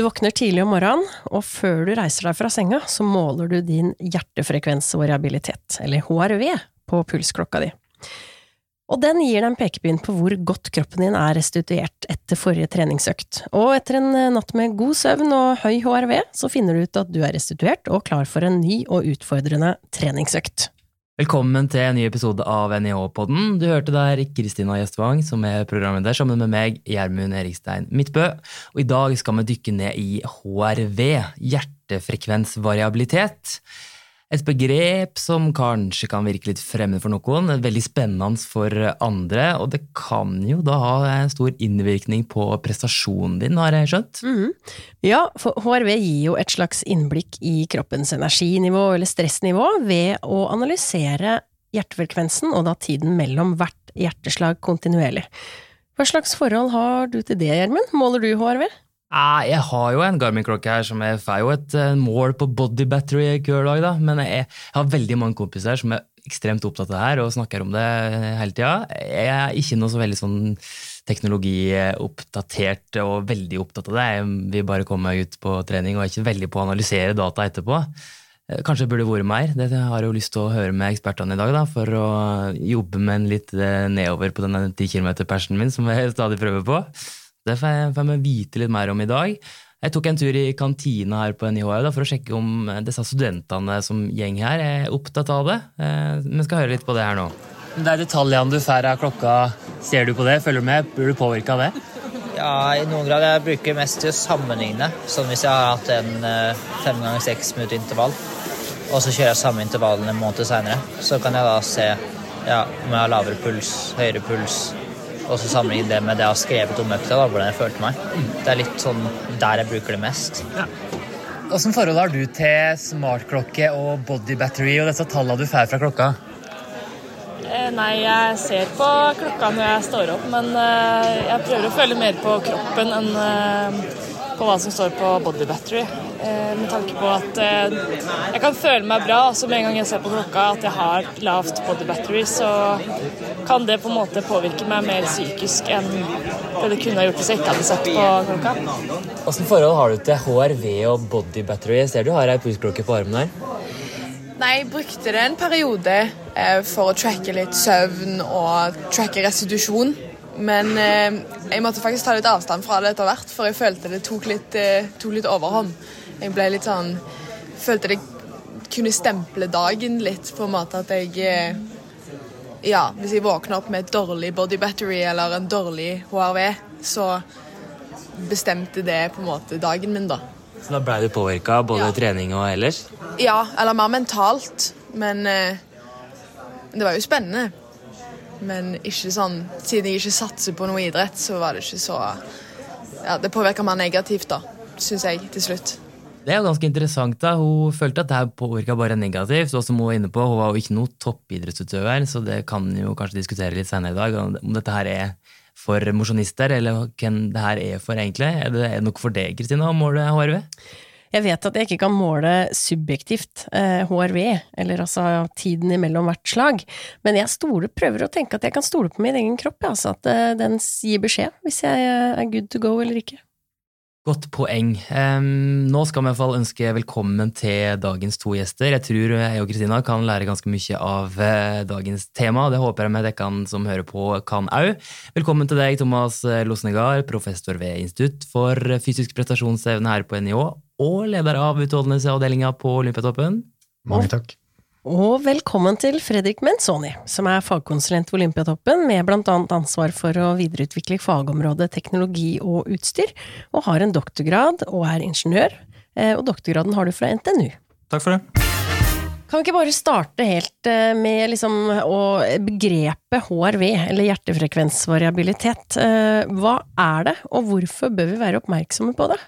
Du våkner tidlig om morgenen, og før du reiser deg fra senga, så måler du din hjertefrekvensvariabilitet, eller HRV, på pulsklokka di. Og den gir deg en pekepinn på hvor godt kroppen din er restituert etter forrige treningsøkt. Og etter en natt med god søvn og høy HRV, så finner du ut at du er restituert og klar for en ny og utfordrende treningsøkt. Velkommen til en ny episode av NIH-podden. Du hørte der Kristina Gjestvang, som er programleder, sammen med meg, Gjermund Erikstein Midtbø. Og i dag skal vi dykke ned i HRV, hjertefrekvensvariabilitet. Et begrep som kanskje kan virke litt fremmed for noen, veldig spennende for andre, og det kan jo da ha en stor innvirkning på prestasjonen din, har jeg skjønt? Mm. Ja, for HRV gir jo et slags innblikk i kroppens energinivå eller stressnivå ved å analysere hjertefrekvensen og da tiden mellom hvert hjerteslag kontinuerlig. Hva slags forhold har du til det, Gjermund? Måler du HRV? Jeg har jo en Garmin-klokke her som er, får jo et eh, mål på body battery hver dag, da. Men jeg, jeg, har veldig mange kompiser som er ekstremt opptatt av det her og snakker om det hele tida. Jeg er ikke noe så veldig sånn teknologioppdatert og veldig opptatt av det. Jeg vil bare komme meg ut på trening og er ikke veldig på å analysere data etterpå. Eh, kanskje det burde vært mer. Det har jeg jo lyst til å høre med ekspertene i dag, da, for å jobbe med en litt eh, nedover på den 10 km-persen min, som jeg stadig prøver på. Det får jeg vite litt mer om i dag. Jeg tok en tur i kantina her på NIH for å sjekke om disse studentene som gjeng her er opptatt av det. Eh, vi skal høre litt på det her nå. Det er detaljene du får av klokka. Ser du på det? Følger du med? Blir du påvirka av det? Ja, i noen grad. Jeg bruker mest til å sammenligne. Sånn hvis jeg har hatt en eh, fem ganger seks minutter intervall, og så kjører jeg samme intervallene en måned seinere, så kan jeg da se ja, om jeg har lavere puls, høyere puls, og så sammenligne det med det jeg har skrevet om økta, da, hvordan jeg følte meg. Det er litt sånn der jeg bruker det mest. Ja. Åssen forhold har du til smartklokke og body battery og disse tallene du får fra klokka? Eh, nei, jeg ser på klokka når jeg står opp, men eh, jeg prøver å følge mer på kroppen enn eh, på hva som står på body battery. Eh, med tanke på at eh, jeg kan føle meg bra. Så med en gang jeg ser på klokka at jeg har lavt body battery, så kan det på en måte påvirke meg mer psykisk enn det det kunne ha gjort hvis jeg ikke hadde sett på klokka. Åssen forhold har du til HRV og body battery? Jeg ser du har ei pulsklokke på armen der. Nei, jeg brukte det en periode eh, for å tracke litt søvn og tracke restitusjon. Men eh, jeg måtte faktisk ta litt avstand fra det etter hvert, for jeg følte det tok litt, eh, tok litt overhånd. Jeg ble litt sånn Følte jeg kunne stemple dagen litt, på en måte at jeg eh, Ja, hvis jeg våkner opp med et dårlig body battery eller en dårlig HRV, så bestemte det på en måte dagen min, da. Så da ble du påvirka, både ja. trening og ellers? Ja, eller mer mentalt. Men eh, det var jo spennende. Men ikke sånn Siden jeg ikke satser på noe idrett, så var det ikke så Ja, det påvirka mer negativt, da, syns jeg, til slutt. Det er jo ganske interessant. da. Hun følte at det her påvirka bare negativt. og som Hun var inne på, hun var jo ikke noe toppidrettsutøver, så det kan jo kanskje diskutere litt senere i dag. Om dette her er for mosjonister, eller hvem det her er for, egentlig. Er det, er nok for deg, Kristina, å måle HRV? Jeg vet at jeg ikke kan måle subjektivt eh, HRV, eller altså tiden imellom hvert slag, men jeg stole, prøver å tenke at jeg kan stole på min egen kropp, altså at eh, den gir beskjed hvis jeg er good to go eller ikke. Godt poeng. Um, nå skal vi i hvert fall ønske velkommen til dagens to gjester. Jeg tror jeg og Kristina kan lære ganske mye av uh, dagens tema. Det håper jeg med dere som hører på, kan òg. Velkommen til deg, Thomas Losnegard, professor ved Institutt for fysisk prestasjonsevne her på NIH, og leder av utholdenhetsavdelinga på Olympiatoppen. Mange takk. Og velkommen til Fredrik Menzoni, som er fagkonsulent ved Olympiatoppen, med blant annet ansvar for å videreutvikle fagområdet teknologi og utstyr, og har en doktorgrad og er ingeniør. Eh, og doktorgraden har du fra NTNU. Takk for det. Kan vi ikke bare starte helt eh, med liksom, begrepet HRV, eller hjertefrekvensvariabilitet. Eh, hva er det, og hvorfor bør vi være oppmerksomme på det?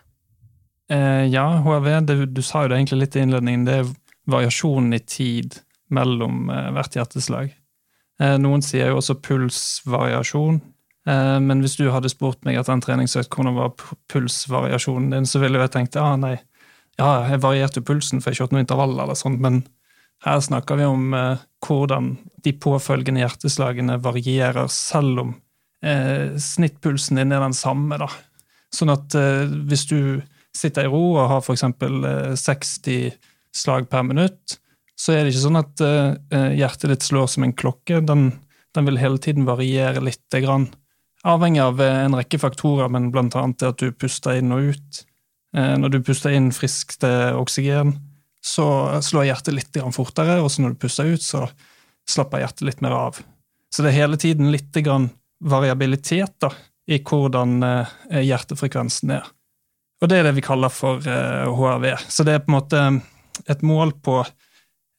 ja, HRV, det, du sa jo det egentlig litt i innledningen. det er variasjonen i tid mellom eh, hvert hjerteslag. Eh, noen sier jo også pulsvariasjon, eh, men hvis du hadde spurt meg etter en treningsøkt hvordan var pulsvariasjonen din, så ville jeg tenkt ah, nei, ja, jeg varierte pulsen for jeg kjørte noen intervaller, eller sånt, men her snakker vi om hvordan de påfølgende hjerteslagene varierer, selv om snittpulsen din er den samme. da. Sånn at hvis du sitter i ro og har f.eks. 60 slag per minutt, så er det ikke sånn at eh, hjertet ditt slår som en klokke. Den, den vil hele tiden variere lite grann. Avhengig av eh, en rekke faktorer, men blant annet det at du puster inn og ut. Eh, når du puster inn friskt oksygen, så slår hjertet litt fortere, og så når du puster ut, så slapper hjertet litt mer av. Så det er hele tiden litt variabilitet da, i hvordan hjertefrekvensen er. Og det er det vi kaller for HRV. Så det er på en måte et mål på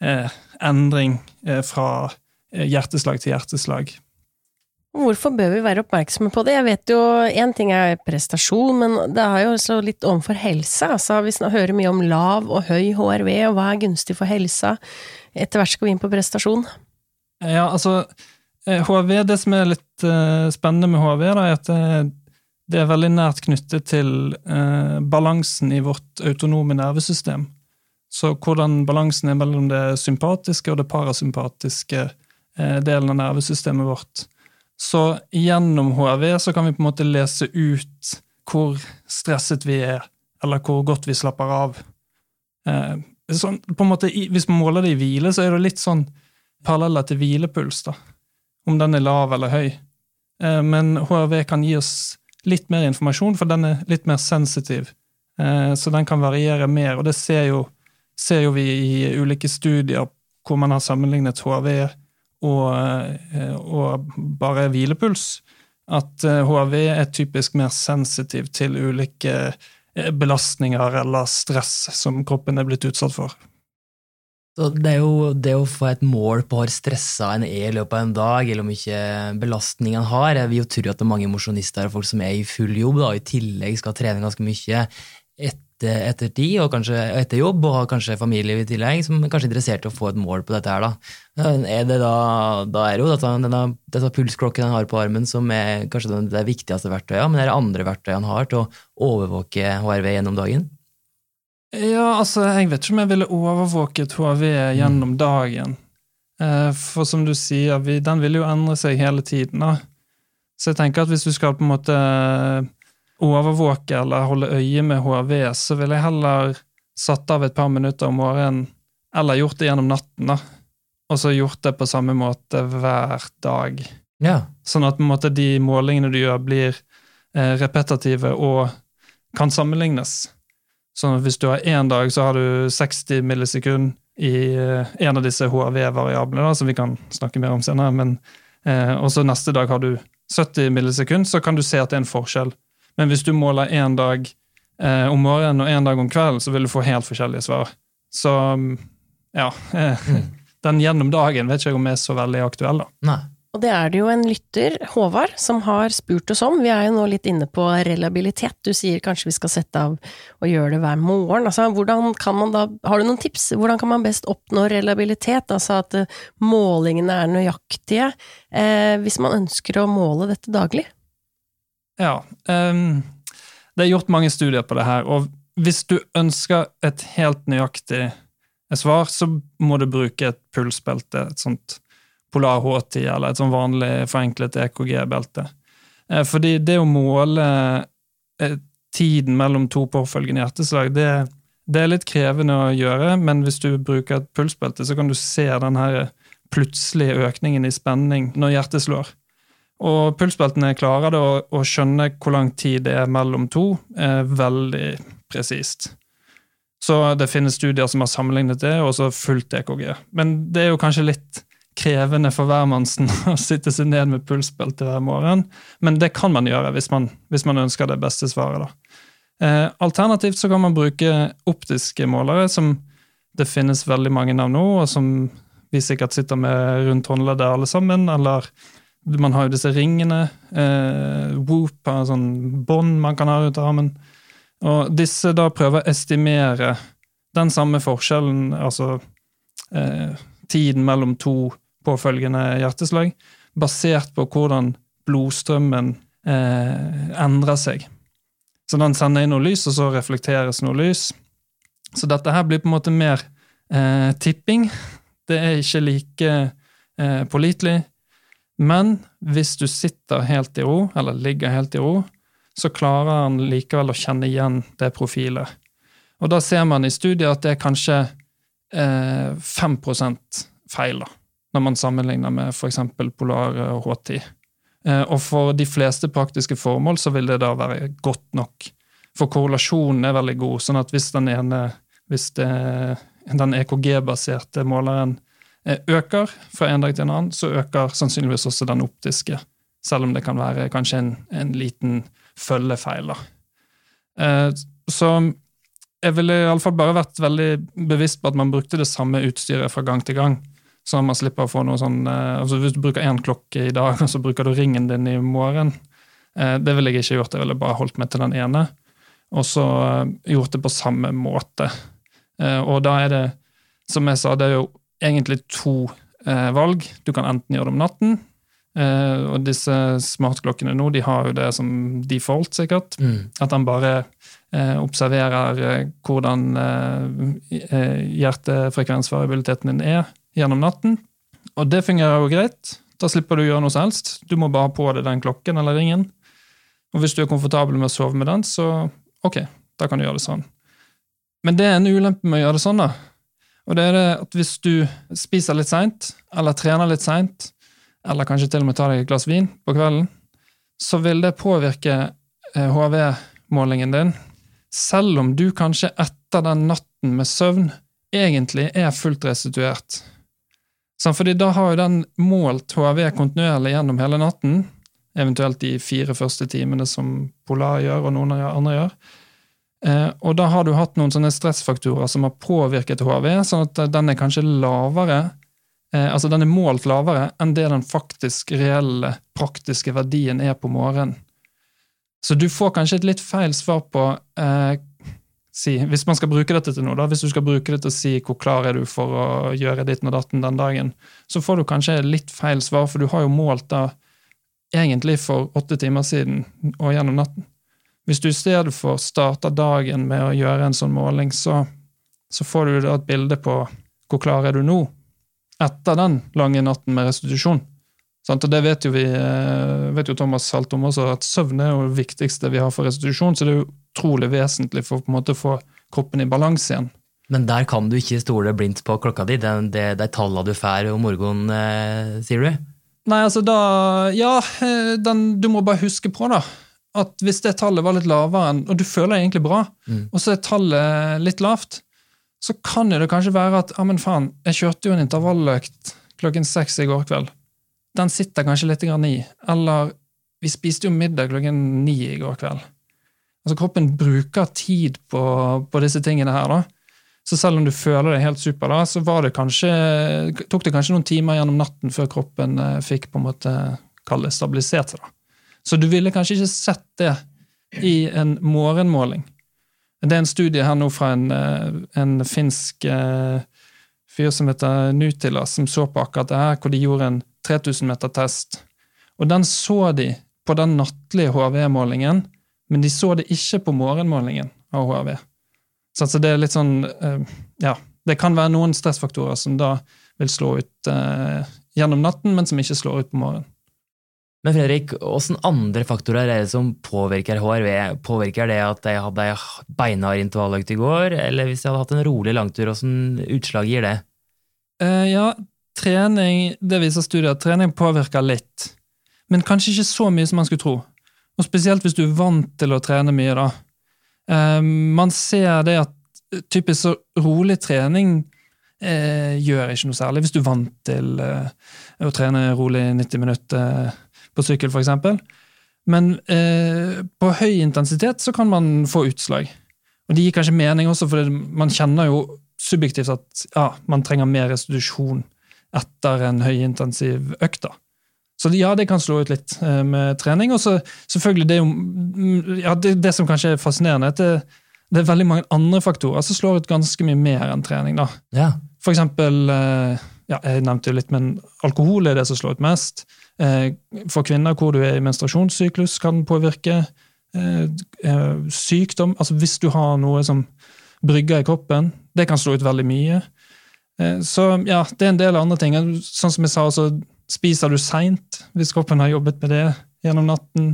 eh, endring eh, fra eh, hjerteslag til hjerteslag. Hvorfor bør vi være oppmerksomme på det? Jeg vet jo, Én ting er prestasjon, men det er jo også litt overfor helse. Altså, vi hører mye om lav og høy HRV, og hva er gunstig for helsa? Etter hvert skal vi inn på prestasjon. Ja, altså HRV, Det som er litt uh, spennende med HRV, da, er at det, det, er veldig nært knyttet til uh, balansen i vårt autonome nervesystem. Så hvordan balansen er mellom det sympatiske og det parasympatiske eh, delen av nervesystemet vårt. Så gjennom HRV så kan vi på en måte lese ut hvor stresset vi er, eller hvor godt vi slapper av. Eh, sånn, på en måte, hvis man måler det i hvile, så er det litt sånn paralleller til hvilepuls, da. Om den er lav eller høy. Eh, men HRV kan gi oss litt mer informasjon, for den er litt mer sensitiv. Så den kan variere mer, og det ser jo ser jo vi i ulike studier hvor man har sammenlignet HRV og, eh, og bare hvilepuls, at HRV eh, er typisk mer sensitiv til ulike eh, belastninger eller stress som kroppen er blitt utsatt for. Så det er jo det å få et mål på hvor stressa en er i løpet av en dag, eller om ikke belastning en har Jeg vil jo tro at det er mange mosjonister og folk som er i full jobb, da, og i tillegg skal trene ganske mye. Et etter, etter tid og kanskje etter jobb, og har kanskje familie i tillegg, som er kanskje interessert i å få et mål på dette her, da. Er det da, da er det jo dette, denne, dette pulsklokken han har på armen som er kanskje det viktigste verktøyet, men er det andre verktøy han har til å overvåke HRV gjennom dagen? Ja, altså, jeg vet ikke om jeg ville overvåket HRV gjennom mm. dagen. Eh, for som du sier, den vil jo endre seg hele tiden, da. Så jeg tenker at hvis du skal på en måte overvåke eller holde øye med HRV, så ville jeg heller satt av et par minutter om morgenen, eller gjort det gjennom natten, da. Og så gjort det på samme måte hver dag. Ja. Sånn at måte, de målingene du gjør, blir eh, repetitive og kan sammenlignes. Sånn at hvis du har én dag, så har du 60 millisekund i eh, en av disse HRV-variablene, som vi kan snakke mer om senere, men eh, og så neste dag har du 70 millisekund, så kan du se at det er en forskjell. Men hvis du måler én dag eh, om morgenen og én dag om kvelden, så vil du få helt forskjellige svar. Så ja. Eh, mm. Den gjennom dagen vet ikke jeg om er så veldig aktuell, da. Nei. Og det er det jo en lytter, Håvard, som har spurt oss om. Vi er jo nå litt inne på reliabilitet. Du sier kanskje vi skal sette av og gjøre det hver morgen. Altså, hvordan kan man da, har du noen tips? Hvordan kan man best oppnå reliabilitet? Altså at uh, målingene er nøyaktige, eh, hvis man ønsker å måle dette daglig? Ja. Um, det er gjort mange studier på det her, og hvis du ønsker et helt nøyaktig svar, så må du bruke et pulsbelte, et sånt Polar H10 eller et sånn vanlig forenklet EKG-belte. Eh, fordi det å måle eh, tiden mellom to påfølgende hjerteslag, det, det, er litt krevende å gjøre, men hvis du bruker et pulsbelte, så kan du se den her plutselige økningen i spenning når hjertet slår. Og pulsbeltene klarer det å, å, skjønne hvor lang tid det er mellom to, er veldig presist. Så det finnes studier som har sammenlignet det, og så fullt EKG. Men det er jo kanskje litt krevende for hvermannsen å sitte seg ned med pulsbelte hver morgen, men det kan man gjøre hvis man, hvis man ønsker det beste svaret. Eh, alternativt så kan man bruke optiske målere, som det finnes veldig mange av nå, og som vi sikkert sitter med rundt håndleddet alle sammen, eller man har jo disse ringene. Eh, Whoop har sånn bånd man kan ha ut av armen. Og disse da prøver å estimere den samme forskjellen, altså eh, tiden mellom to påfølgende hjerteslag, basert på hvordan blodstrømmen eh, endrer seg. Så den sender inn noe lys, og så reflekteres noe lys. Så dette her blir på en måte mer eh, tipping. Det er ikke like eh, pålitelig. Men hvis du sitter helt i ro, eller ligger helt i ro, så klarer han likevel å kjenne igjen det profilet. Og da ser man i studiet at det er kanskje eh, 5 feil, da, når man sammenligner med f.eks. Polar og H10. Eh, og for de fleste praktiske formål så vil det da være godt nok. For korrelasjonen er veldig god, sånn at hvis den ene, hvis det, den EKG-baserte måleren eh, øker fra en dag til en annen, så øker sannsynligvis også den optiske. Selv om det kan være kanskje en, en liten følgefeil. da. Eh, så jeg ville iallfall bare vært veldig bevisst på at man brukte det samme utstyret fra gang til gang. Så man slipper å få noe sånn eh, altså Hvis du bruker én klokke i dag, og så bruker du ringen din i morgen eh, Det ville jeg ikke gjort. Jeg ville bare holdt meg til den ene. Og så gjort det på samme måte. Og da er det, som jeg sa, det er jo egentlig to valg. Du kan enten gjøre det om natten, eh, og disse smartklokkene nå de har jo det som default, sikkert. Mm. At han bare eh, observerer uh, hvordan hjertefrekvensvariabiliteten din er gjennom natten. Og det fungerer jo greit. Da slipper du å gjøre noe som helst. Du må bare ha på deg den klokken eller ringen. Og hvis du er komfortabel med å sove med den, så ok, da kan du gjøre det sånn. Men det er en ulempe med å gjøre det sånn, da. Og det er det at hvis du spiser litt seint, eller trener litt seint, eller kanskje til og med tar deg et glass vin på kvelden, så vil det påvirke HV-målingen eh, din, selv om du kanskje etter den natten med søvn egentlig er fullt restituert. Fordi da har jo den målt HV kontinuerlig gjennom hele natten, eventuelt de fire første timene som Polar gjør, og noen andre gjør. Eh, og da har du hatt noen sånne stressfaktorer som har påvirket HRV, sånn at den er kanskje lavere Eh, altså Den er målt lavere enn det den faktisk reelle, praktiske verdien er på morgenen. Så du får kanskje et litt feil svar på eh, si, Hvis man skal bruke dette til noe, da, hvis du skal bruke det til å si hvor klar er du for å gjøre ditt og datten den dagen, så får du kanskje litt feil svar, for du har jo målt da egentlig for åtte timer siden og gjennom natten. Hvis du i stedet for starter dagen med å gjøre en sånn måling, så, så får du da et bilde på hvor klar er du nå, etter den lange natten med restitusjon. Og det vet jo, vi, eh, vet jo Thomas Saltom også, at søvn er jo det viktigste vi har for restitusjon. Så det er jo utrolig vesentlig for å få kroppen i balanse igjen. Men der kan du ikke stole blindt på klokka di? Det, det, det er tallene du får om morgenen, eh, sier du? Nei, altså da Ja, eh, den, du må bare huske på, da. At hvis det tallet var litt lavere, og du føler deg egentlig bra, mm. og så er tallet litt lavt, så kan det kanskje være at ja, men faen, jeg kjørte jo en intervalløkt klokken seks i går kveld. Den sitter kanskje litt grann i. Eller vi spiste jo middag klokken ni i går kveld. Altså Kroppen bruker tid på, på disse tingene her. da. Så selv om du føler deg helt super, da, så var det kanskje, tok det kanskje noen timer gjennom natten før kroppen eh, fikk på en måte, kall det, stabilisert seg. da. Så du ville kanskje ikke sett det i en morgenmåling. Det er en studie her nå fra en, eh, en finsk eh, fyr som heter Nutila, som så på akkurat det her, hvor de gjorde en 3000 meter-test. Og den så de på den nattlige HRV-målingen, men de så det ikke på morgenmålingen av HRV. Så altså det er litt sånn eh, Ja, det kan være noen stressfaktorer som da vil slå ut eh, gjennom natten, men som ikke slår ut på morgenen. Men Fredrik, hvilke andre faktorer er det som påvirker HRV? Påvirker det at jeg hadde ei beinhard intervalløkt i går, eller hvis jeg hadde hatt en rolig langtur, hvilket utslag gir det? Uh, ja, trening, det viser studier, trening påvirker litt. Men kanskje ikke så mye som man skulle tro. Og spesielt hvis du er vant til å trene mye, da. Uh, man ser det at typisk så rolig trening uh, gjør ikke noe særlig. Hvis du er vant til å trene rolig 90 minutter på sykkel, f.eks. Men eh, på høy intensitet så kan man få utslag. Og det gir kanskje mening også, for man kjenner jo subjektivt at ja, man trenger mer restitusjon etter en høyintensiv økt. da. Så ja, det kan slå ut litt eh, med trening. Og så selvfølgelig det, mm, ja, det, det, som kanskje er fascinerende, er at det, det, er veldig mange andre faktorer som slår ut ganske mye mer enn trening. da. Ja. For eksempel, eh, ja, jeg nevnte jo litt, men alkohol er det som slår ut mest. Eh, for kvinner hvor du er i menstruasjonssyklus, kan påvirke. Eh, sykdom, altså hvis du har noe som brygger i kroppen, det kan slå ut veldig mye. Så ja, det er en del andre ting. Sånn som jeg sa, så spiser du seint hvis kroppen har jobbet med det gjennom natten.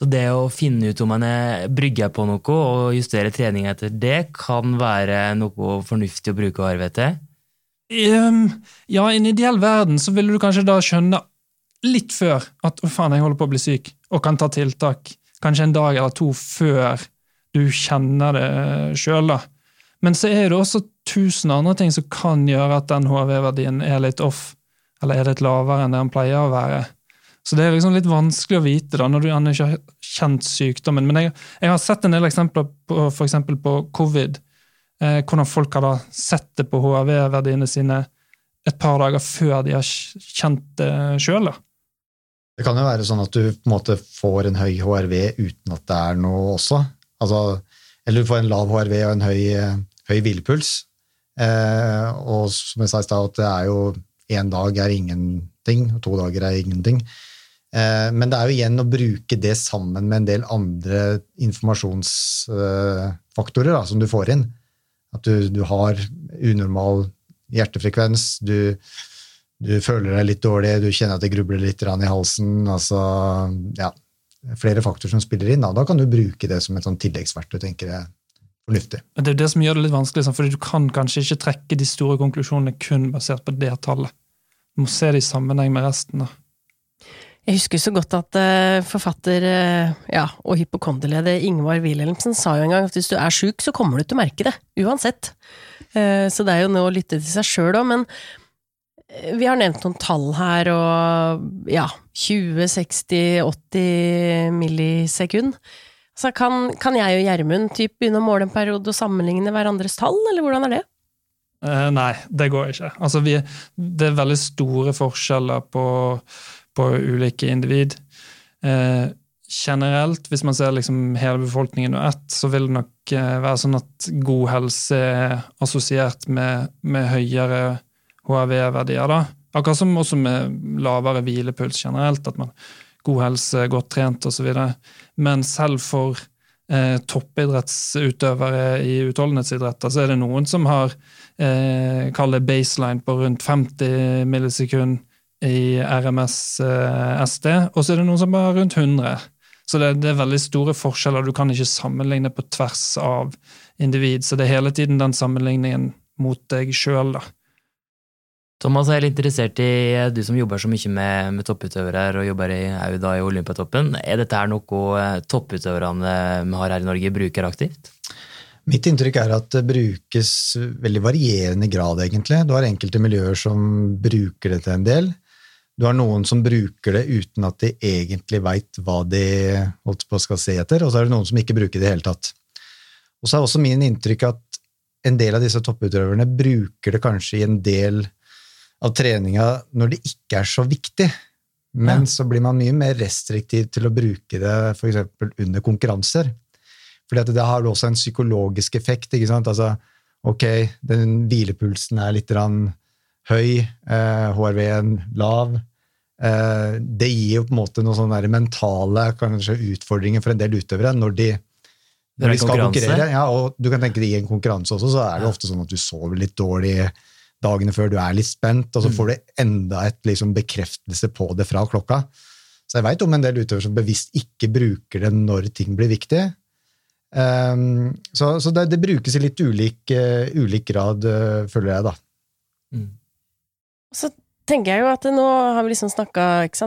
Så det å finne ut om man er brygger på noe og justere trening etter det, kan være noe fornuftig å bruke arv til? Um, ja, i en ideell verden så ville du kanskje da skjønne litt før at å faen, jeg holder på å bli syk, og kan ta tiltak. Kanskje en dag eller to før du kjenner det sjøl, da. Men så er det også tusen andre ting som kan gjøre at den HV-verdien er litt off, eller er litt lavere enn det den pleier å være. Så det er liksom litt vanskelig å vite da, når du ennå ikke har kjent sykdommen. Men jeg, jeg, har sett en del eksempler på f.eks. på covid, eh, hvordan folk har da sett det på HRV-verdiene sine et par dager før de har kjent det sjøl. Det kan jo være sånn at du på en måte får en høy HRV uten at det er noe også. Altså, eller du får en lav HRV og en høy, høy hvilepuls. Eh, og som jeg sa i stad, at det er jo én dag er ingenting, og to dager er ingenting. Eh, men det er jo igjen å bruke det sammen med en del andre informasjonsfaktorer da, som du får inn. At du, du har unormal hjertefrekvens, du, du, føler deg litt dårlig, du kjenner at det grubler litt i halsen. altså, ja, Flere faktorer som spiller inn. Da, da kan du bruke det som et sånn tilleggsverktøy. tenker jeg fornuftig. Det er det som gjør det litt vanskelig, fordi du kan kanskje ikke trekke de store konklusjonene kun basert på det tallet. Du må se det i sammenheng med resten. da. Jeg husker så godt at uh, forfatter uh, ja, og hypokonderleder Ingvar Wilhelmsen sa jo en gang at hvis du er sjuk, så kommer du til å merke det. Uansett. Uh, så det er jo noe å lytte til seg sjøl òg, men vi har nevnt noen tall her, og ja 20, 60, 80 millisekund. Så kan, kan jeg og Gjermund begynne å måle en periode og sammenligne hverandres tall, eller hvordan er det? nei, det går ikke. Altså, vi, det er veldig store forskjeller på på ulike individ. Eh, generelt, hvis man ser liksom hele befolkningen under ett, så vil det nok eh, være sånn at god helse er assosiert med, med høyere HRV-verdier. da. Akkurat som også med lavere hvilepuls generelt, at man god helse, godt trent osv. Men selv for eh, toppidrettsutøvere i utholdenhetsidretter, så er det noen som har eh, baseline på rundt 50 millisekunder i RMS eh, SD, og så er det noen som har rundt 100. Så det, det, er veldig store forskjeller. Du kan ikke sammenligne på tvers av individ. Så det er hele tiden den sammenligningen mot deg sjøl, da. Thomas er litt interessert i du som jobber så mye med, med topputøvere her, og jobber i, i Olympiatoppen. Er dette her noe eh, topputøverne vi har her i Norge, bruker aktivt? Mitt inntrykk er at det brukes veldig varierende grad, egentlig. Du har enkelte miljøer som bruker det til en del. Du har noen som bruker det uten at de egentlig veit hva de holdt på skal se etter, og så er det noen som ikke bruker det i det hele tatt. Og så er også min inntrykk at en del av disse topputøverne bruker det kanskje i en del av treninga når det ikke er så viktig, men ja. så blir man mye mer restriktiv til å bruke det f.eks. under konkurranser. Fordi at det har også en psykologisk effekt. ikke sant? Altså, ok, den hvilepulsen er litt rann, høy, eh, HRV-en lav. Eh, det gir jo på en måte noen sånne mentale kanskje, utfordringer for en del utøvere når de, når de skal konkurrere. Ja, og du kan tenke deg I en konkurranse også, så er det ofte sånn at du sover litt dårlig dagene før, du er litt spent, og så mm. får du enda et liksom, bekreftelse på det fra klokka. Så jeg veit om en del utøvere som bevisst ikke bruker det når ting blir viktig. Um, så, så det, det, brukes i litt ulik, uh, ulik grad, uh, føler jeg, da. Mm. Så tenker jeg jo at nå har vi liksom snakka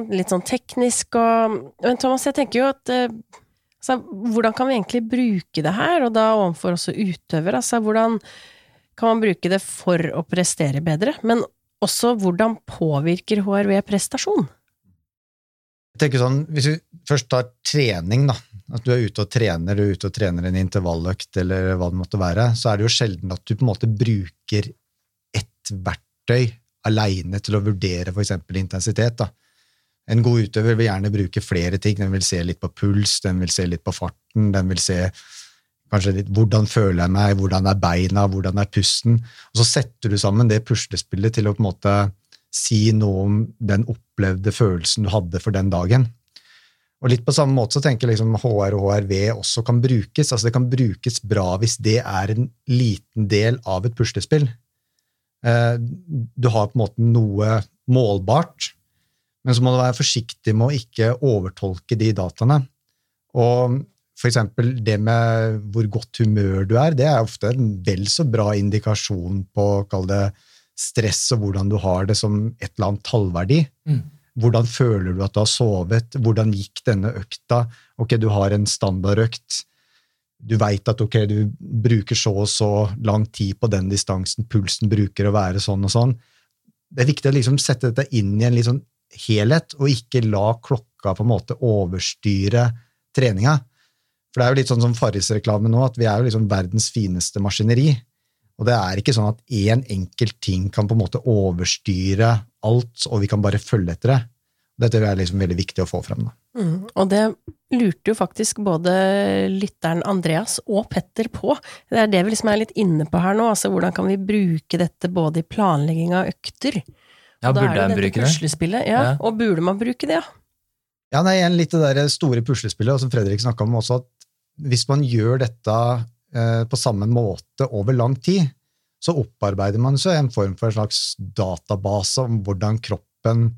litt sånn teknisk og Men Thomas, jeg tenker jo at eh, altså, hvordan kan vi egentlig bruke det her, og da overfor også utøver? Altså, hvordan kan man bruke det for å prestere bedre? Men også hvordan påvirker HRV prestasjon? Jeg tenker sånn, Hvis vi først tar trening, da, at du er ute og trener, du er ute og trener en intervalløkt eller hva det måtte være, så er det jo sjelden at du på en måte bruker ett verktøy aleine til å vurdere f.eks. intensitet. Da. En god utøver vil gjerne bruke flere ting. Den vil se litt på puls, den vil se litt på farten, den vil se kanskje litt hvordan føler jeg meg, hvordan er beina, hvordan er pusten. Og så setter du sammen det puslespillet til å på en måte si noe om den opplevde følelsen du hadde for den dagen. Og litt på samme måte så tenker jeg liksom HR og HRV også kan brukes. altså Det kan brukes bra hvis det er en liten del av et puslespill. Eh, du har på en måte noe målbart, men så må du være forsiktig med å ikke overtolke de dataene. Og for eksempel det med hvor godt humør du er, det er ofte en vel så bra indikasjon på kall det stress og hvordan du har det som et eller annet tallverdi. Mm. Hvordan føler du at du har sovet? Hvordan gikk denne økta? Ok, du har en standardøkt. Du veit at ok, du bruker så og så lang tid på den distansen, pulsen bruker å være sånn og sånn. Det er viktig å liksom sette dette inn i en sånn helhet, og ikke la klokka på en måte overstyre treninga. For det er jo litt sånn som Farris-reklame nå, at vi er jo liksom verdens fineste maskineri. Og det er ikke sånn at én enkelt ting kan på en måte overstyre alt, og vi kan bare følge etter det. Dette er liksom veldig viktig å få frem. Mm, og det lurte jo faktisk både lytteren Andreas og Petter på. Det er det vi liksom er litt inne på her nå, altså hvordan kan vi bruke dette både i planlegging av økter? Ja, er burde det en bruke det? Ja, Ja. og burde man bruke det, ja? Ja, nei, igjen litt det der store puslespillet, og som Fredrik snakka om også, at hvis man gjør dette eh, på samme måte over lang tid, så opparbeider man så en form for en slags database om hvordan kroppen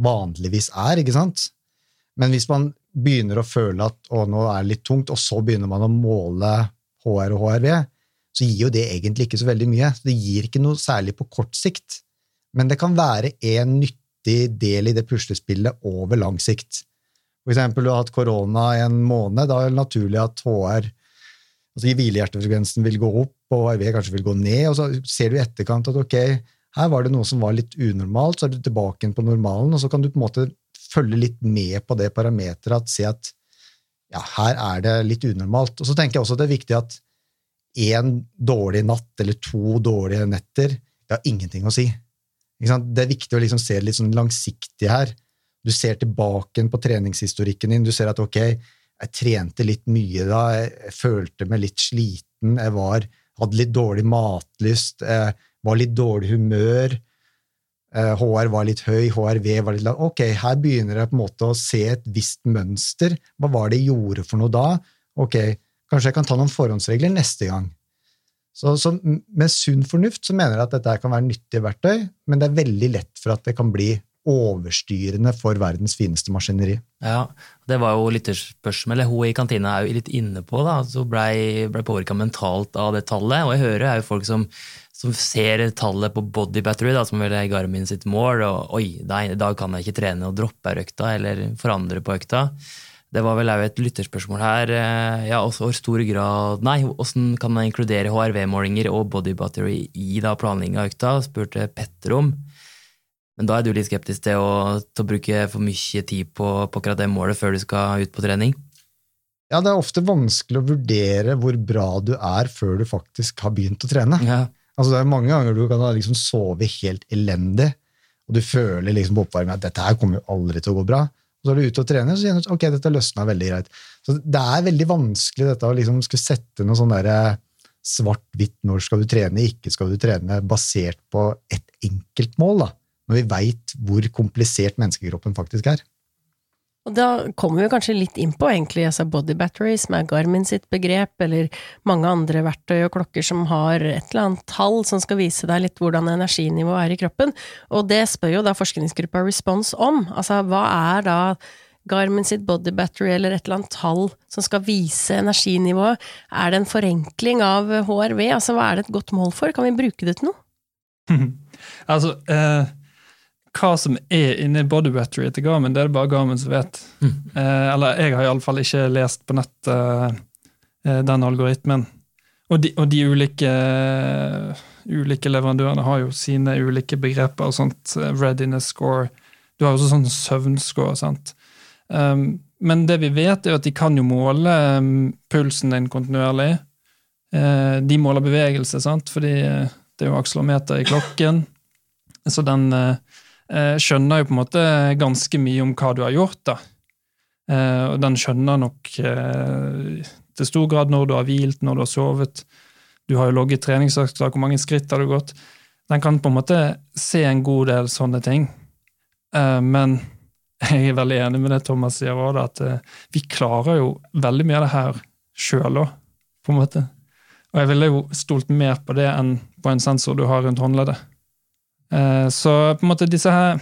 vanligvis er, ikke sant? Men hvis man begynner å føle at å, nå er det litt tungt, og så begynner man å måle HR og HRV, så gir jo det egentlig ikke så veldig mye. Det gir ikke noe særlig på kort sikt. Men det kan være en nyttig del i det puslespillet over lang sikt. For eksempel, du har hatt korona i en måned, da er det naturlig at HR altså hvilehjertefrekvensen vil gå opp, og HRV kanskje vil gå ned, og så ser du i etterkant at ok, her var det noe som var litt unormalt, så er du tilbake igjen på normalen, og så kan du på en måte følge litt med på det parameteret, at se at ja, her er det litt unormalt. Og så tenker jeg også at det er viktig at én dårlig natt eller to dårlige netter, det har ingenting å si. Det er viktig å liksom se litt sånn langsiktig her. Du ser tilbake på treningshistorikken din, du ser at ok, jeg trente litt mye da, jeg følte meg litt sliten, jeg var, hadde litt dårlig matlyst, jeg var litt dårlig humør, HR var litt høy, HRV var litt lav. Ok, her begynner jeg på en måte å se et visst mønster. Hva var det jeg gjorde for noe da? Ok, kanskje jeg kan ta noen forhåndsregler neste gang. Så, så med sunn fornuft så mener jeg at dette kan være nyttige verktøy, men det er veldig lett for at det kan bli overstyrende for verdens fineste maskineri. Ja, det var jo lytterspørsmålet. hun i kantina er jo litt inne på, da, så blei ble påvirka mentalt av det tallet. Og jeg hører er jo folk som, som ser tallet på body battery, da, som vel er Garmin sitt mål, og oi, nei, i dag kan jeg ikke trene og droppe økta, eller forandre på økta. Det var vel òg et lytterspørsmål her. eh, Ja, også i stor grad Nei, hvordan kan man inkludere HRV-målinger og body battery i da planlegging av økta, spurte Petter om. Men da er du litt skeptisk til å, til å bruke for mye tid på, på akkurat det målet før du skal ut på trening? Ja, det er ofte vanskelig å vurdere hvor bra du er før du faktisk har begynt å trene. Ja. Altså, det er mange ganger du kan ha liksom sove helt elendig, og du føler liksom på oppvarmingen at dette her kommer jo aldri til å gå bra. Og så er du ute og trener, og så sier du ok, dette løsna veldig greit. Så det er veldig vanskelig dette å liksom skulle sette noe sånn derre svart-hvitt når skal du trene, ikke skal du trene, basert på ett enkelt mål, da. Når vi veit hvor komplisert menneskekroppen faktisk er. Og da kommer vi kanskje litt inn på egentlig altså body battery, som er Garmin sitt begrep, eller mange andre verktøy og klokker som har et eller annet tall som skal vise deg litt hvordan energinivået er i kroppen. Og det spør jo da forskningsgruppa Response om. Altså hva er da Garmin sitt body battery eller et eller annet tall som skal vise energinivået? Er det en forenkling av HRV? Altså hva er det et godt mål for? Kan vi bruke det til noe? altså, eh, hva som er inni body battery til Garmin, det er det bare Garmin som vet. Eh, eller jeg har iallfall ikke lest på nett eh, den algoritmen. Og de, og de ulike, ulike leverandørene har jo sine ulike begreper og sånt. eh, Readiness score. Du har jo også sånn søvnscore. sant? Um, men det vi vet, er at de kan jo måle um, pulsen din kontinuerlig. Uh, de måler bevegelse, sant? fordi uh, det er jo akselometer i klokken. Så den eh, eh, skjønner jo på en måte ganske mye om hva du har gjort. da. Eh, og den skjønner nok eh, til stor grad når du har hvilt, når du har sovet. Du har jo logget treningsøkter, hvor mange skritt har du gått. Den kan på en måte se en god del sånne ting. Eh, men jeg er veldig enig med det Thomas sier òg, at eh, vi klarer jo veldig mye av det her sjøl òg, på en måte. Og jeg ville jo stolt mer på det enn på en sensor du har rundt håndleddet. Eh, Så på en måte disse her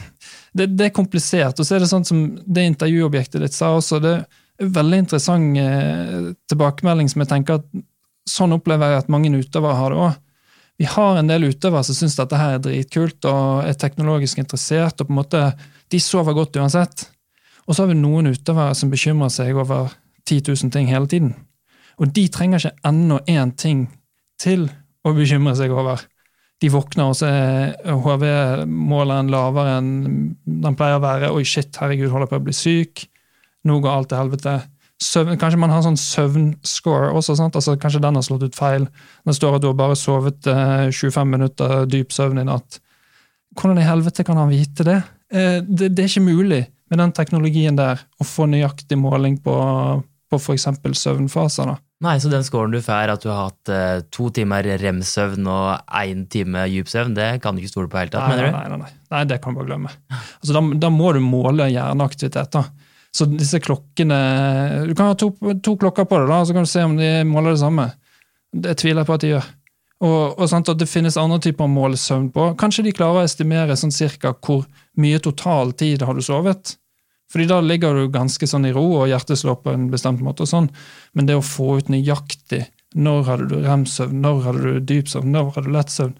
det, det er komplisert. Og så er det sånn som det intervjuobjektet ditt sa også, det er veldig interessant eh, tilbakemelding som jeg tenker at sånn opplever jeg at mange utøvere har det òg. Vi har en del utøvere som syns dette her er dritkult og er teknologisk interessert. og på en måte, De sover godt uansett. Og så har vi noen utøvere som bekymrer seg over 10 000 ting hele tiden. Og de trenger ikke enda én ting til å bekymre seg over. De våkner, og så er HV-måleren lavere enn den pleier å være. Oi, shit, herregud, holder på å bli syk. Nå går alt til helvete. Søvn, kanskje man har sånn søvnscore også. Sant? Altså, kanskje den har slått ut feil. Det står at du har bare sovet eh, 25 minutter dyp søvn i natt. Hvordan i helvete kan han vite det? Eh, det? Det er ikke mulig med den teknologien der å få nøyaktig måling på, på f.eks. søvnfaser. da. Nei, så den scoren du får, at du har hatt eh, to timer rem-søvn og én time dyp søvn, det kan du ikke stole på tatt, Nei, mener du? nei, nei, nei. nei, det kan du bare glemme. Altså, da, da må du måle hjerneaktivitet. da. Så disse klokkene Du kan ha to, to klokker på det, da, så kan du se om de måler det samme. Det tviler jeg på at de gjør. Og, og sant, og, Det finnes andre typer mål søvn på. Kanskje de klarer å estimere sånn cirka hvor mye total tid har du sovet. Fordi da ligger du ganske sånn i ro, og hjertet slår på en bestemt måte. og sånn. Men det å få ut nøyaktig når hadde du rem-søvn, når hadde du dypsøvn, når hadde du lettsøvn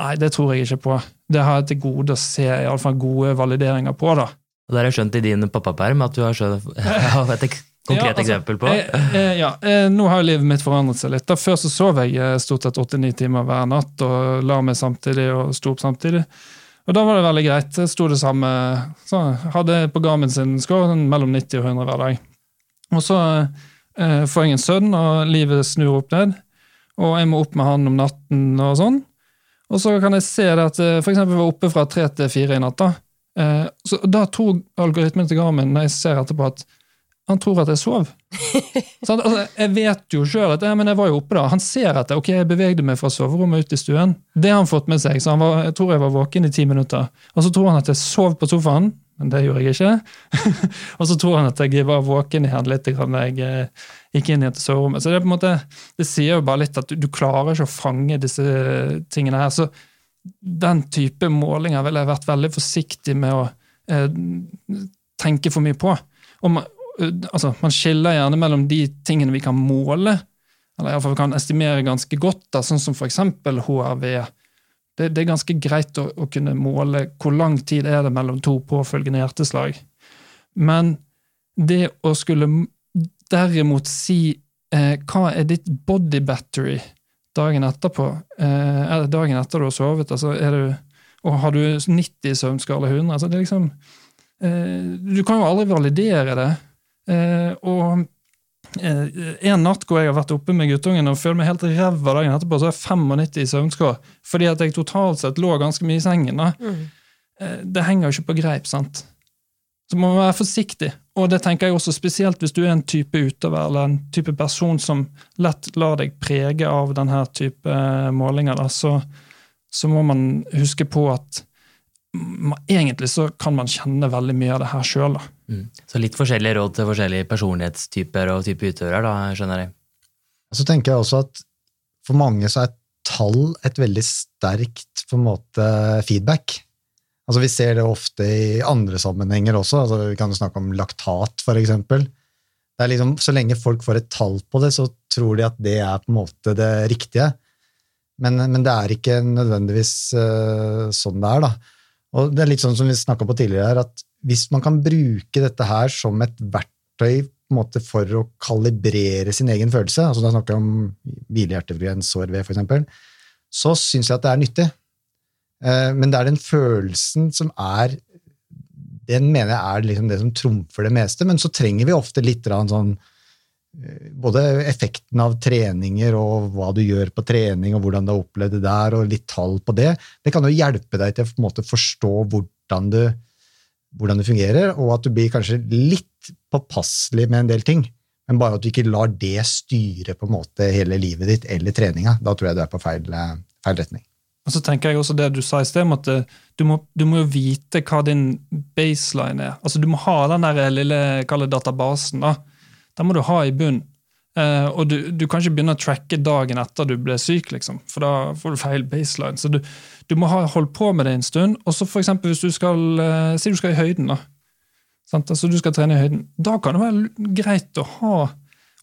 Nei, det tror jeg ikke på. Det har jeg til gode å se i alle fall gode valideringer på. da. Og det har jeg skjønt i din pappaperm at du har skjønt, et konkret Ja, altså, eksempel på. Jeg, jeg, ja, eh, Nå har livet mitt forandret seg litt. Da Før så sov jeg eh, stort sett åtte-ni timer hver natt og la meg samtidig og sto opp samtidig. Og Da var det veldig greit. Det sto det samme. Så hadde på Garmin sin score sånn mellom 90 og 100 hver dag. Og så eh, får jeg en sønn, og livet snur opp ned. Og jeg må opp med han om natten og sånn. Og så kan jeg se det at f.eks. for eksempel jeg var oppe fra tre til fire i natt. Da Eh, så da tror algoritmen til Garmin når jeg ser etterpå at han tror at jeg sov. Sant? altså, jeg vet jo sjøl at ja, men jeg var jo oppe da. Han ser at jeg, ok, jeg bevegde meg fra soverommet ut i stuen. Det har han fått med seg, så han var, jeg tror jeg var våken i ti minutter. Og så tror han at jeg sov på sofaen, men det gjorde jeg ikke. og så tror han at jeg var våken igjen litt da jeg eh, gikk inn i et soverommet. Så det, er på en måte, det sier jo bare litt at du, du klarer ikke å fange disse tingene her. så den type målinger ville jeg vært veldig forsiktig med å eh, tenke for mye på. Og eh, altså, man skiller gjerne mellom de tingene vi kan måle, eller iallfall kan estimere ganske godt, da, sånn som f.eks. HRV. Det, det, er ganske greit å, å, kunne måle hvor lang tid er det mellom to påfølgende hjerteslag. Men det å skulle derimot si eh, hva er ditt body battery dagen etterpå, eh, dagen etter du har sovet, altså er du, og har du 90 søvnskala 100 altså det er liksom, eh, Du kan jo aldri validere det. Eh, og eh, en natt hvor jeg har vært oppe med guttungen og føler meg helt ræva dagen etterpå, så er jeg 95 i søvnskår, fordi at jeg totalt sett lå ganske mye i sengen. da. Mm. Eh, det henger jo ikke på greip, sant? Så må man være forsiktig. Og det tenker jeg også spesielt hvis du er en type utøver eller en type person som lett lar deg prege av denne type målinger, da, så, så må man huske på at man, egentlig så kan man kjenne veldig mye av det her sjøl. Mm. Så litt forskjellige råd til forskjellige personlighetstyper og type utøvere, da, skjønner jeg. Så tenker jeg også at for mange så er tall et veldig sterkt på en måte feedback. Altså Vi ser det ofte i andre sammenhenger også. altså Vi kan snakke om laktat, for eksempel. Liksom, så lenge folk får et tall på det, så tror de at det er på en måte det riktige. Men, men det er ikke nødvendigvis uh, sånn det er. da. Og det er litt sånn som vi snakka på tidligere at hvis man kan bruke dette her som et verktøy måte for å kalibrere sin egen følelse, altså da snakker jeg om hvilehjertefrekvens, HRV f.eks., så syns jeg at det er nyttig. Eh, men det er den følelsen som er Den mener jeg er liksom det som trumfer det meste. Men så trenger vi ofte litt sånn eh, Både effekten av treninger og hva du gjør på trening, og hvordan du har opplevd det der, og litt tall på det. Det kan jo hjelpe deg til å forstå hvordan du, hvordan det fungerer, og at du blir kanskje litt påpasselig med en del ting. Men bare at du ikke lar det styre på en måte hele livet ditt eller treninga. Da tror jeg du er på feil, eh, feil retning. Og så tenker jeg også det du sa i sted, at du må, du må jo vite hva din baseline er. Altså Du må ha den der lille databasen. da. Den må du ha i bunn. Eh, og du, du, kan ikke begynne å tracke dagen etter du ble syk, liksom, for da får du feil baseline. Så du, du må ha holdt på med det en stund. Og så eksempel hvis du skal uh, si du skal i høyden, da. Sant? Altså Du skal trene i høyden. Da kan det være greit å ha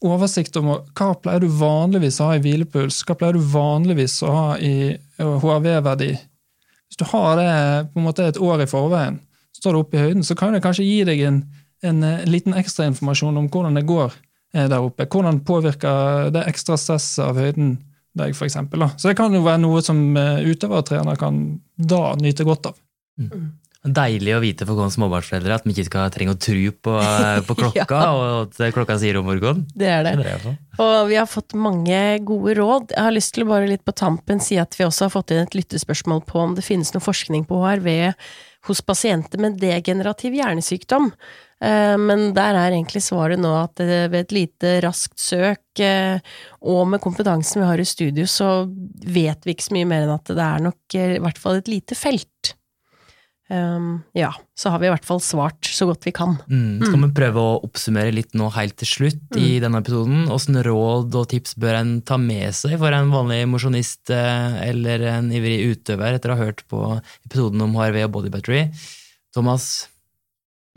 oversikt om hva pleier du vanligvis å ha i hvilepuls, hva pleier du vanligvis å ha i HRV-verdi. Hvis du har det på en måte et år i forveien, står du oppe i høyden, så kan det kanskje gi deg en, en, en liten ekstrainformasjon om hvordan det går der oppe. Hvordan påvirker det ekstra stresset av høyden deg, f.eks. Så det kan jo være noe som utøvertrener kan da nyte godt av. Mm. Deilig å vite for oss småbarnsforeldre at vi ikke skal trenge å tro på, på klokka, ja. og at klokka sier om morgenen. Det er det. det er og vi har fått mange gode råd. Jeg har lyst til å bare litt på tampen si at vi også har fått inn et lyttespørsmål på om det finnes noe forskning på HRV hos pasienter med degenerativ hjernesykdom. Eh, men der er egentlig svaret nå at ved et lite raskt søk, eh, og med kompetansen vi har i studio, så vet vi ikke så mye mer enn at det er nok eh, i hvert fall et lite felt. Um, ja, så har vi i hvert fall svart så godt vi kan. Mm. Skal vi prøve å oppsummere litt nå helt til slutt mm. i denne episoden? Åssen råd og tips bør en ta med seg for en vanlig mosjonist eh, eller en ivrig utøver etter å ha hørt på episoden om HRV og body battery? Thomas?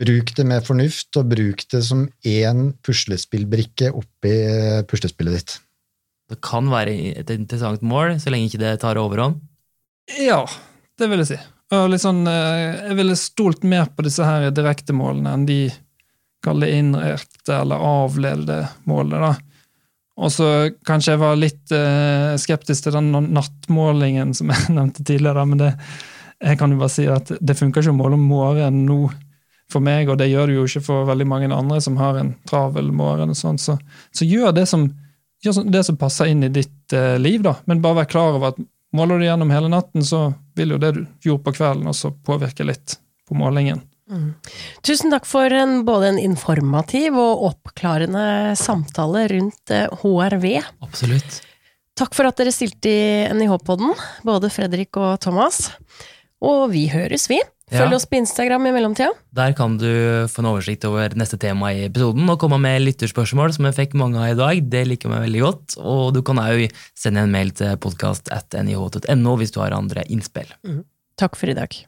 Bruk det med fornuft, og bruk det som én puslespillbrikke oppi puslespillet ditt. Det kan være et interessant mål, så lenge ikke det tar overhånd? Ja, det vil jeg si. Sånn, eh, jeg ville stolt mer på disse her direktemålene enn de kalle innrette eller avledede målene. da. Og så kanskje jeg var litt uh, skeptisk til den nattmålingen som jeg nevnte tidligere. Men det, jeg kan jo bare si at det funker ikke å måle om morgenen nå for meg, og det gjør det jo ikke for veldig mange andre som har en travel morgen. og sånn, så, så, gjør, det som, gjør det som passer inn i ditt eh, liv, da. Men bare vær klar over at Måler du gjennom hele natten, så vil jo det du gjorde på kvelden også påvirke litt på målingen. Mm. Tusen takk for en, både en informativ og oppklarende samtale rundt HRV. Eh, Absolutt. Takk for at dere stilte i NIH-podden, både Fredrik og Thomas. Og vi høres, vi. Følg ja. oss på Instagram i mellomtida. Der kan du få en oversikt over neste tema i episoden og komme med lytterspørsmål, som jeg fikk mange av i dag. Det liker meg veldig godt. Og du kan òg sende en mail til podkast.nih.no hvis du har andre innspill. Mm. Takk for i dag.